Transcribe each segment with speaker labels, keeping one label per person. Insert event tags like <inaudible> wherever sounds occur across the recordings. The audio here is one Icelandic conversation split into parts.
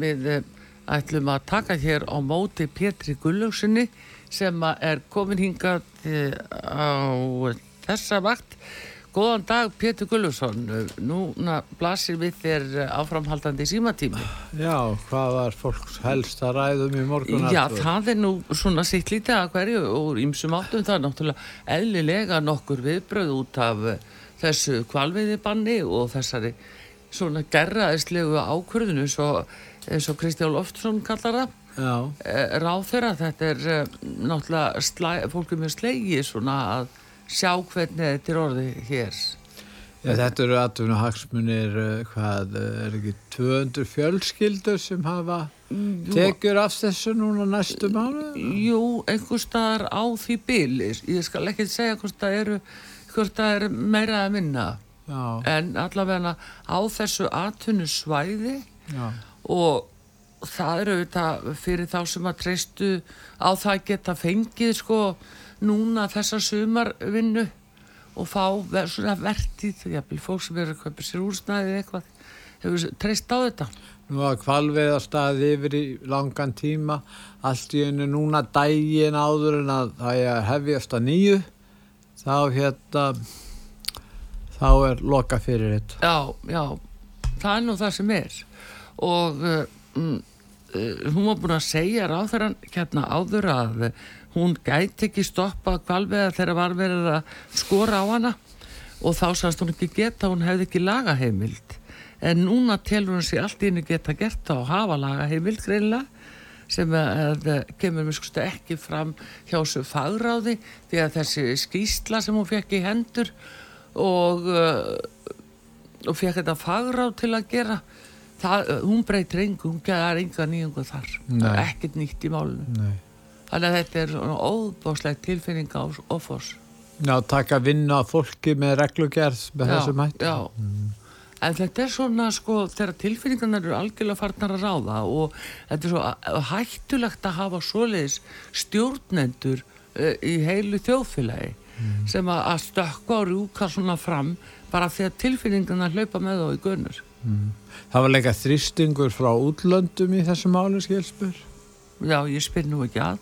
Speaker 1: við eh, ætlum að taka hér á móti Pétri Gullugssoni sem er komin hingað eh, á þessa vakt. Góðan dag Pétur Gullugsson, núna blasir við þér áframhaldandi símatími.
Speaker 2: Já, hvað var fólks helst að ræðum í morgun?
Speaker 1: Já, það er nú svona sitt lítið að hverju og ímsum áttum það er náttúrulega eðlilega nokkur viðbröð út af eh, þessu kvalviðibanni og þessari svona gerraðislegu ákvörðinu svo, eins og Kristján Loftsson kallar það. Eh, Ráð þeirra, þetta er eh, náttúrulega slæ, fólkum er slegið svona að sjá hvernig þetta er orðið hér.
Speaker 2: Já, þetta eru atvinna hagsmunir, hvað, er ekki 200 fjölskyldur sem hafa tekjur af þessu núna næstu mánu?
Speaker 1: Jú, einhver staðar á því bíli, ég skal ekki segja hvort það eru, hvort það er meira að minna,
Speaker 2: Já,
Speaker 1: en allavega á þessu atvinnu svæði
Speaker 2: já,
Speaker 1: og það eru þetta fyrir þá sem að treystu á það geta fengið sko núna þessa sumarvinnu og fá svona vertið, jafnvel fólk sem eru að kaupa sér úrsnæðið eitthvað, hefur treyst á þetta.
Speaker 2: nú að kvalveiða staði yfir í langan tíma, allt í einu núna dægin áður en að það er að hefjast að nýju, þá hérna, þá er loka fyrir þetta.
Speaker 1: Já, já, það er nú það sem er og uh, hún var búin að segja ráþarann hérna áður að hún gæti ekki stoppa kvalvega þegar var verið að skora á hana. Og þá sannst hún ekki geta, hún hefði ekki lagaheimild. En núna telur hún sig allt í henni geta gert það og hafa lagaheimild greinlega sem að, að kemur mér skustu ekki fram hjá þessu fagráði því að þessi skýsla sem hún fekk í hendur og og fekk þetta fagráð til að gera það, uh, hún breytir engu, hún gerðar enga nýjungu þar. Er ekkert nýtt í málinu.
Speaker 2: Nei.
Speaker 1: þannig að þetta er óbáslega tilfinning á offors
Speaker 2: Já, taka vinna fólki með reglugerð með þessum hætti.
Speaker 1: já. en þetta er svona sko þegar tilfinningarnar eru algjörlega farnar að ráða og þetta er svo hættulegt að hafa svoleiðis stjórnendur uh, í heilu þjóðfélagi sem að, að stökka og rjúka svona fram bara því að tilfinningarnar hlaupa með þá í gunnur
Speaker 2: Það var leika þrýstingur frá útlöndum í þessu máli, skilspur.
Speaker 1: já, ég spyr nú ekki að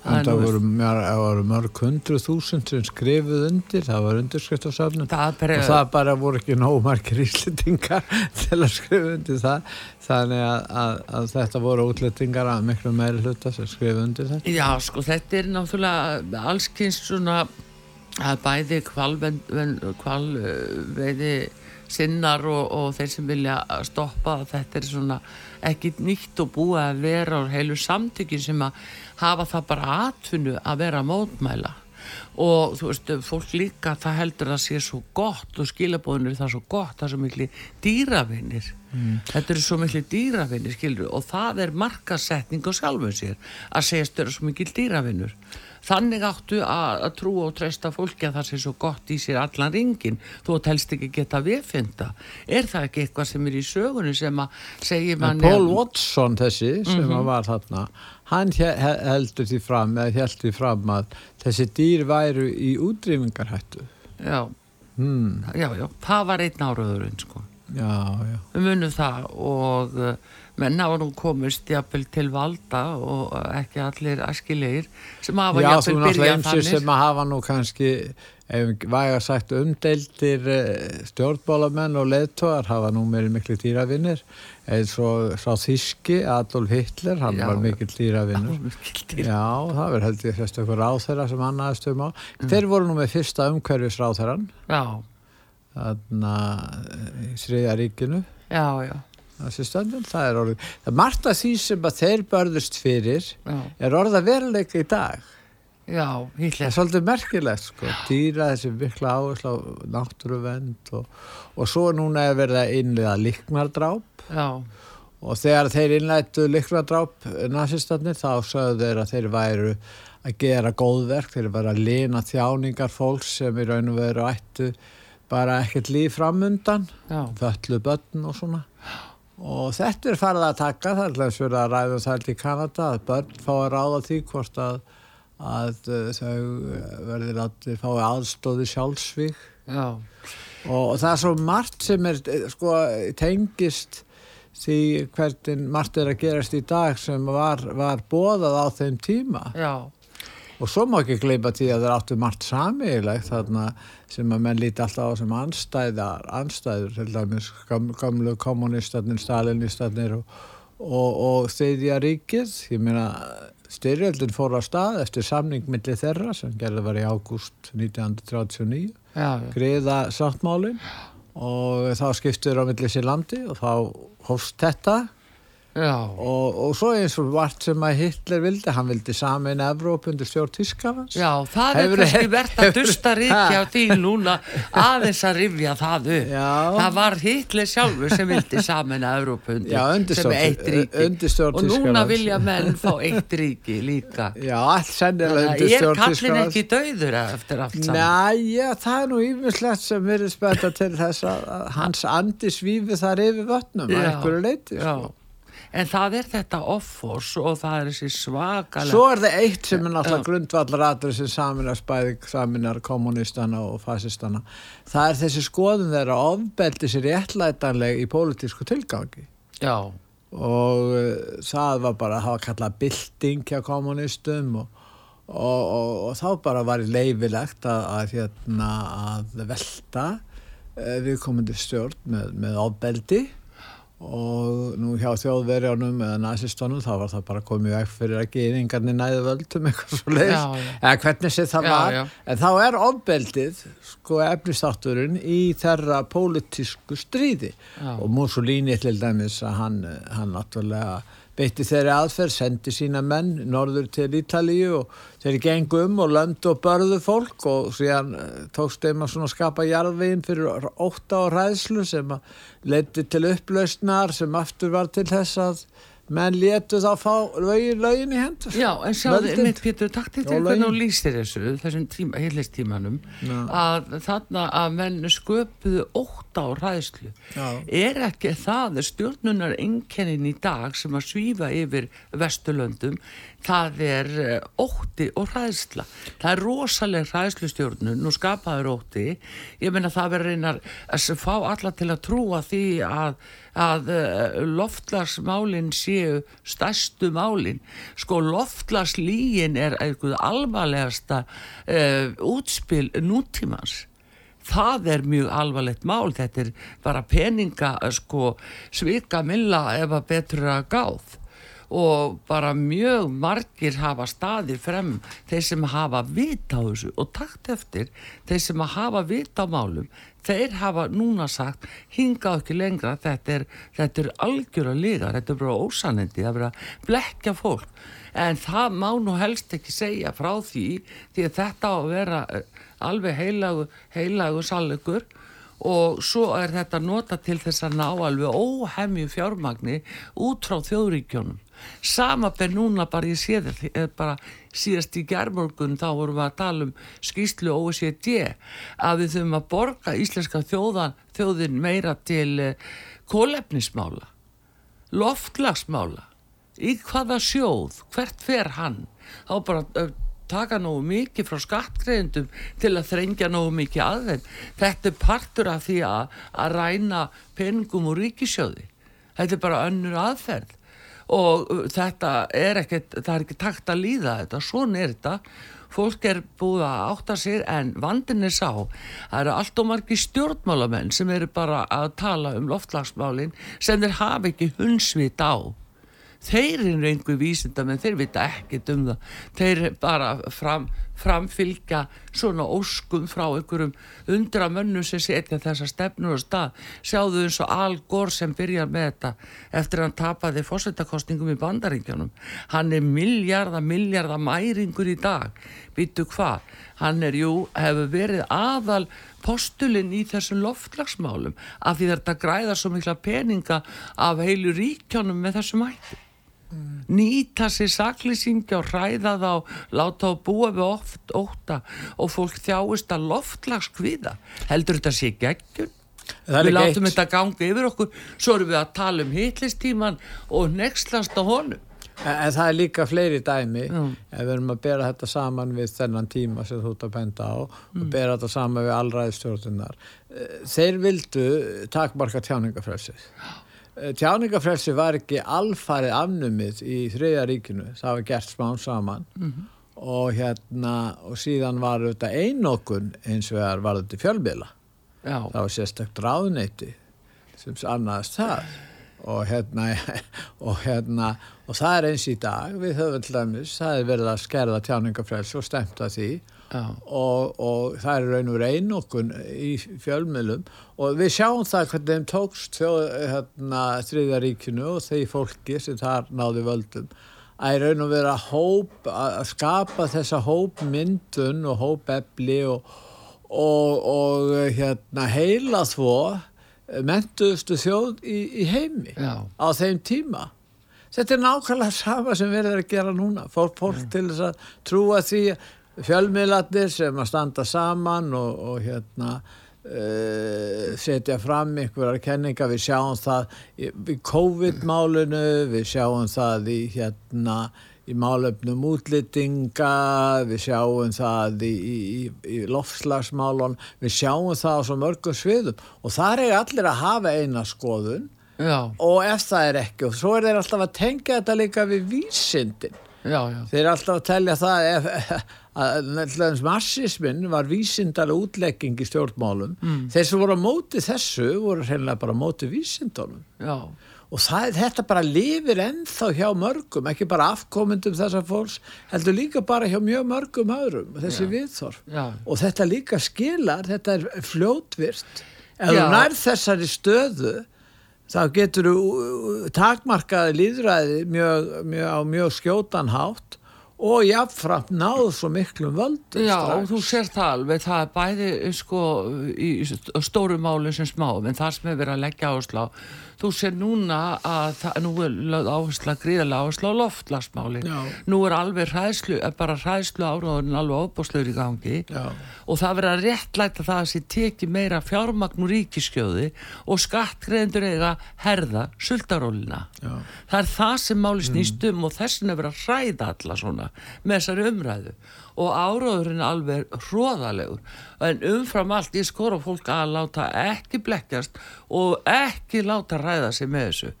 Speaker 2: það
Speaker 1: nú-
Speaker 2: voru, mjör, það voru mörg hundru þúsund sem skrifuð undir, það var undirskriftafsafnum.
Speaker 1: það er bara,
Speaker 2: Og það bara voru ekki nóg margir íslendingar <laughs> til að skrifa undir það. Þannig að, að, að þetta voru útlendingar að miklu meiri hluta sem skrifa undir þetta.
Speaker 1: Já, sko, þetta er náttúrulega allskynst svona að bæði kvalveiði sinnar og, og þeir sem vilja stoppa þetta er svona ekki nýtt og búið að vera á heilu samtökin sem að hafa það bara atvinnu að vera mótmæla. Og þú veist, fólk líka það heldur að sé svo gott og skilabóðinu það er svo gott, það er svo miklu dýravinnir þetta eru svo miklu dýravinnir skilur og það er markasetning á sjálfum sér að segjast vera svo mikil dýravinnur þannig áttu að, að trúa og treysta fólki að það sé svo gott í sér allan ringin þú telst ekki geta viðfinda er það ekki eitthvað sem er í sögunni sem að segja
Speaker 2: En
Speaker 1: manni
Speaker 2: Paul Watson þessi sem var þarna, hann he- he- heldur því fram, eða held því fram að þessi dýr væru í útrýmingarhættu.
Speaker 1: já,
Speaker 2: Hmm,
Speaker 1: já, já, það var einn áraðurinn sko.
Speaker 2: Já, já.
Speaker 1: við munum það og uh, menn hafa nú komist jafnvel til valda og ekki allir askilegir sem hafa
Speaker 2: Já, þú
Speaker 1: jafnvel
Speaker 2: náttúrulega
Speaker 1: byrjað
Speaker 2: eins
Speaker 1: þannig
Speaker 2: sem að hafa nú kannski, ef væga sagt umdeildir eh, stjórnbólamenn og leðtóar hafa nú meiri miklu dýravinnir eins og sá þíski Adolf Hitler, hann
Speaker 1: Já.
Speaker 2: var mikil dýravinnur. Já, það verður held ég fyrst okkur ráþæra sem hann aðeins um á. Þeir voru nú með fyrsta umhverfis ráþæran,
Speaker 1: já,
Speaker 2: þarna eh, í Þriðja ríkinu.
Speaker 1: já, já,
Speaker 2: stöndum, það er orðið. Það margt af því sem að þeir börðust fyrir
Speaker 1: já,
Speaker 2: er orða veruleika í dag.
Speaker 1: já
Speaker 2: Það
Speaker 1: Hitler
Speaker 2: er svolítið merkilegt sko, dýra þessi mikla áherslu á náttúruvend og, og svo núna er verið að innlega liknardráp
Speaker 1: já,
Speaker 2: og þegar þeir innlættu liknardráp nazistarnir þá sögðu þeir að þeir væru að gera góðverk, þeir væru að lina þjáningar fólks sem í raun og veru ættu bara ekkert líf framundan,
Speaker 1: já,
Speaker 2: föllu börn og svona og þetta er farið að taka það er alltaf verið að ræða um það í Kanada að börn fá að ráða því hvort að, að uh, þau verður að fá aðstóði sjálfsvík
Speaker 1: já,
Speaker 2: og, og það er svo margt sem er eh, sko tengist því hvernig margt er að gerast í dag sem var, var bóðað á þeim tíma.
Speaker 1: Já,
Speaker 2: og svo má ekki gleypa því að það er áttu margt samílegt þarna sem að menn líti alltaf á sem anstæðar, anstæður til dæmis gam- gamlu kommunistarnir, stalinistarnir og, og, og þriðja ríkið, ég meina styrjöldin fór á stað eftir samning milli þeirra sem gerði var í ágúst 1939
Speaker 1: já, já.
Speaker 2: greiða sáttmálin og þá skiptur á milli sér landi og þá hófst þetta. Og, og svo eins og vart sem að Hitler vildi, hann vildi samin Evróp undir stjórn Tískarans
Speaker 1: Já, það er
Speaker 2: Hefurðu-
Speaker 1: kannski verðt að dusta ríkja á því núna aðeins að rifja það upp.
Speaker 2: Já.
Speaker 1: Það var Hitler sjálfur sem vildi
Speaker 2: Já, undir
Speaker 1: sem
Speaker 2: stjórn-
Speaker 1: er eitt ríki.
Speaker 2: stjórn
Speaker 1: Og núna vilja menn fá eitt ríki líka.
Speaker 2: Já, allt sennilega undir
Speaker 1: að Er
Speaker 2: stjórn
Speaker 1: kallin
Speaker 2: Tískarans
Speaker 1: ekki dauður eftir allt saman?
Speaker 2: Næ, já, það er nú yfirslegt sem verið spetta til þess að hans andi svífi þar yfir vötnum að einhverju leiti
Speaker 1: Já,
Speaker 2: sko.
Speaker 1: En það er þetta offors og það er þessi svakalega
Speaker 2: Svo er það eitt sem er náttúrulega grundvallar aðrið sem saminar spæðing, saminar kommunistana og fasistana. Það er þessi skoðun þeirra ofbeldi sér réttlætanleg í pólitísku tilgangi.
Speaker 1: Já,
Speaker 2: Og uh, það var bara að hafa kallað bylting hjá kommunistum og, og, og, og þá bara var leifilegt að, að, hérna, að velta uh, viðkomandi stjórn með, með ofbeldi og nú hjá þjóðverjánum eða nazistónum þá var það bara komið vekk fyrir að geðingarnir næðu völdum <laughs> eitthvað svo leiðis eða hvernig sér það
Speaker 1: Já,
Speaker 2: var
Speaker 1: já.
Speaker 2: en þá er ofbeldið sko efnistátturinn í þeirra pólitísku stríði
Speaker 1: Já.
Speaker 2: og Mussolini til dæmis að hann, hann náttúrulega beitti þeirri aðferð, sendi sína menn norður til Ítalíu og þeir gengu um og löndu og börðu fólk og síðan eh, tókst þeim að skapa jarðveginn fyrir ótta og ræðslu sem að leiti til upplausnar sem aftur var til þess að menn létu þá fá lögin, lögin í hendur.
Speaker 1: Já, en sjáðu, mitt Pétur, takk til því hvernig þú lýstir þessu, þessum tíma, heilistímanum, að þarna að menn sköpuðu ótta á ræðslu.
Speaker 2: Já.
Speaker 1: Er ekki það stjórnunar einkennin í dag sem að svífa yfir Vesturlöndum, það er eh, ótti og ræðsla. Það er rosaleg ræðslustjórnun, nú skapaður ótti, ég meina það verður einar að fá alla til að trúa því að, að loftlagsmálinn séu stærstu málinn. Sko loftlagslígin er eitthvað alvarlegasta uh, útspil nútímans. Það er mjög alvarlegt mál, þetta er bara peninga, eh, sko, svika milla ef að betur að gáð og bara mjög margir hafa staðir frem þeir sem hafa vita á þessu. Og takt eftir þeir sem hafa vita á málum þeir hafa núna sagt hingað ekki lengra, þetta er, þetta er algjör að liga, þetta er bara ósanindi það er bara að blekja fólk. En það má nú helst ekki segja frá því því að þetta á að vera eh, alveg heilagu, heilagu sannleikur. Og svo er þetta nota til þess að ná alveg óhemju fjármagni út frá þjóðríkjónum. Sama ber núna bara ég sé þetta, bara síðast í gerðmorgun þá vorum við að tala um skýslu OECD að við þurfum að borga íslenska þjóðan, þjóðin meira til uh, kólefnismála, loftlagsmála, í hvaða sjóð, hvert fer hann, þá bara uh, taka nógu mikið frá skattgreðendum til að þrengja nógu mikið að þeim. Þetta er partur af því að, að ræna peningum úr ríkisjóði. Þetta er bara önnur aðferð og uh, þetta er ekkert, það er ekki takt að líða þetta, svona er þetta. Fólk er búið að átta sér en vandin er sá. Það eru allt og margi stjórnmálamenn sem eru bara að tala um loftlagsmálin sem þeir hafa ekki hundsvit á þeir eru einhver vísinda menn þeir vita ekkert um það. Þeir bara fram, framfylgja svona óskum frá einhverjum undra mönnum sem setja þessa stefnur og stað. Sjáðu eins og Al Gore sem byrjar með þetta eftir að hann tapaði fórsetakostningum í bandaríkjanum hann er miljarda, miljarda mæringur í dag. Býtu hvað, hann er jú hefur verið aðal postulinn í þessum loftlagsmálum af því þetta græða svo mikla peninga af heilu ríkjónum með þessum hætti nýta sér saklýsingi og hræða þá láta þá búa við oft óta og fólk þjáist að loftlagskviða heldur þetta sé
Speaker 2: er
Speaker 1: við látum
Speaker 2: eitt.
Speaker 1: þetta ganga yfir okkur svo erum við að tala um hitlistíman og nexlast á honum.
Speaker 2: En, en það er líka fleiri dæmi
Speaker 1: Já.
Speaker 2: ef við erum að bera þetta saman við þennan tíma sem þú ert að benda á og bera þetta saman við allræðistjórnunar þeir vildu takmarka tjáningafrelsið tjáningafrelsi var ekki alfarið afnumið í þriðja ríkinu, það var gert smán saman. Mm -hmm. og hérna og síðan var þetta einokun eins og það var þetta fjölbila það var sérstaklega ráðneiti sem annaðist það og hérna <laughs> og hérna og það er eins í dag. Við höfum til dæmis, það er verið að skerða tjáningafrelsi og stemta því og, og það er raun og reyn okkur í fjölmjölum og við sjáum það hvernig þeim tókst hérna, þriðaríkinu og þeir fólki sem þar náði völdum að raun og vera hóp að skapa þessa hópmyndun og hópefli og, og, og hérna, heila þvó mentuðustu þjóð í, í heimi Já. á þeim tíma. Þetta er nákvæmlega sama sem verður að gera núna. Fólk, fólk til þess að trúa því fjölmiðlarnir sem að standa saman og, og hérna uh, setja fram einhverjar kenningar, við sjáum það í, í COVID-málunu, við sjáum það í hérna í málöfnum útlýtinga, við sjáum það í, í, í lofslagsmálun, við sjáum það á svo mörgum sviðum og þar er allir að hafa eina skoðun Já. og ef það er ekki og svo er þeir alltaf að tengja þetta líka við vísindin já, já. þeir er alltaf að telja það ef, að massismin var vísindalega útlegging í stjórnmálum. Mm. þeir sem voru á móti þessu voru hreinlega bara á móti vísindunum. Og það, þetta bara lifir ennþá hjá mörgum, ekki bara afkomundum þessar fólks, heldur líka bara hjá mjög mörgum öðrum, þessi Já. viðþorf Já. og þetta líka skilar þetta er fljótvirt. Þú nær þessari stöðu þá getur þú takmarkaði líðræði mjög, mjög, á mjög skjótanhátt og jáfnframt náðu svo miklu völdu
Speaker 1: Já, strax. þú sér það alveg það er bæði sko í stóru máli sem smá, en það sem er verið að leggja áslá þú sér núna að það, nú er áhersla gríðarlega áhersla á loftlagsmáli nú er alveg hræðslu, bara hræðslu áraðurinn alveg óbúslegur í gangi. Já. og það verður að réttlæta það að sér teki meira fjármagn úr ríkiskjöði og skattgreðendur eiga herða sultarólina það er það sem máli snýst um mm. og þessin er verið að hræða alla svona með þessari umræðu. Og áraðurinn alveg hróðalegur en umfram allt ég skor á fólk að láta ekki blekkjast og ekki láta ræða sig með þessu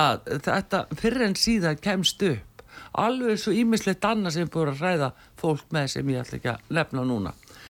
Speaker 1: að þetta fyrir en síðan kemst upp. Alveg svo ímislegt annað sem búið að ræða fólk með sem ég ætla ekki að lefna núna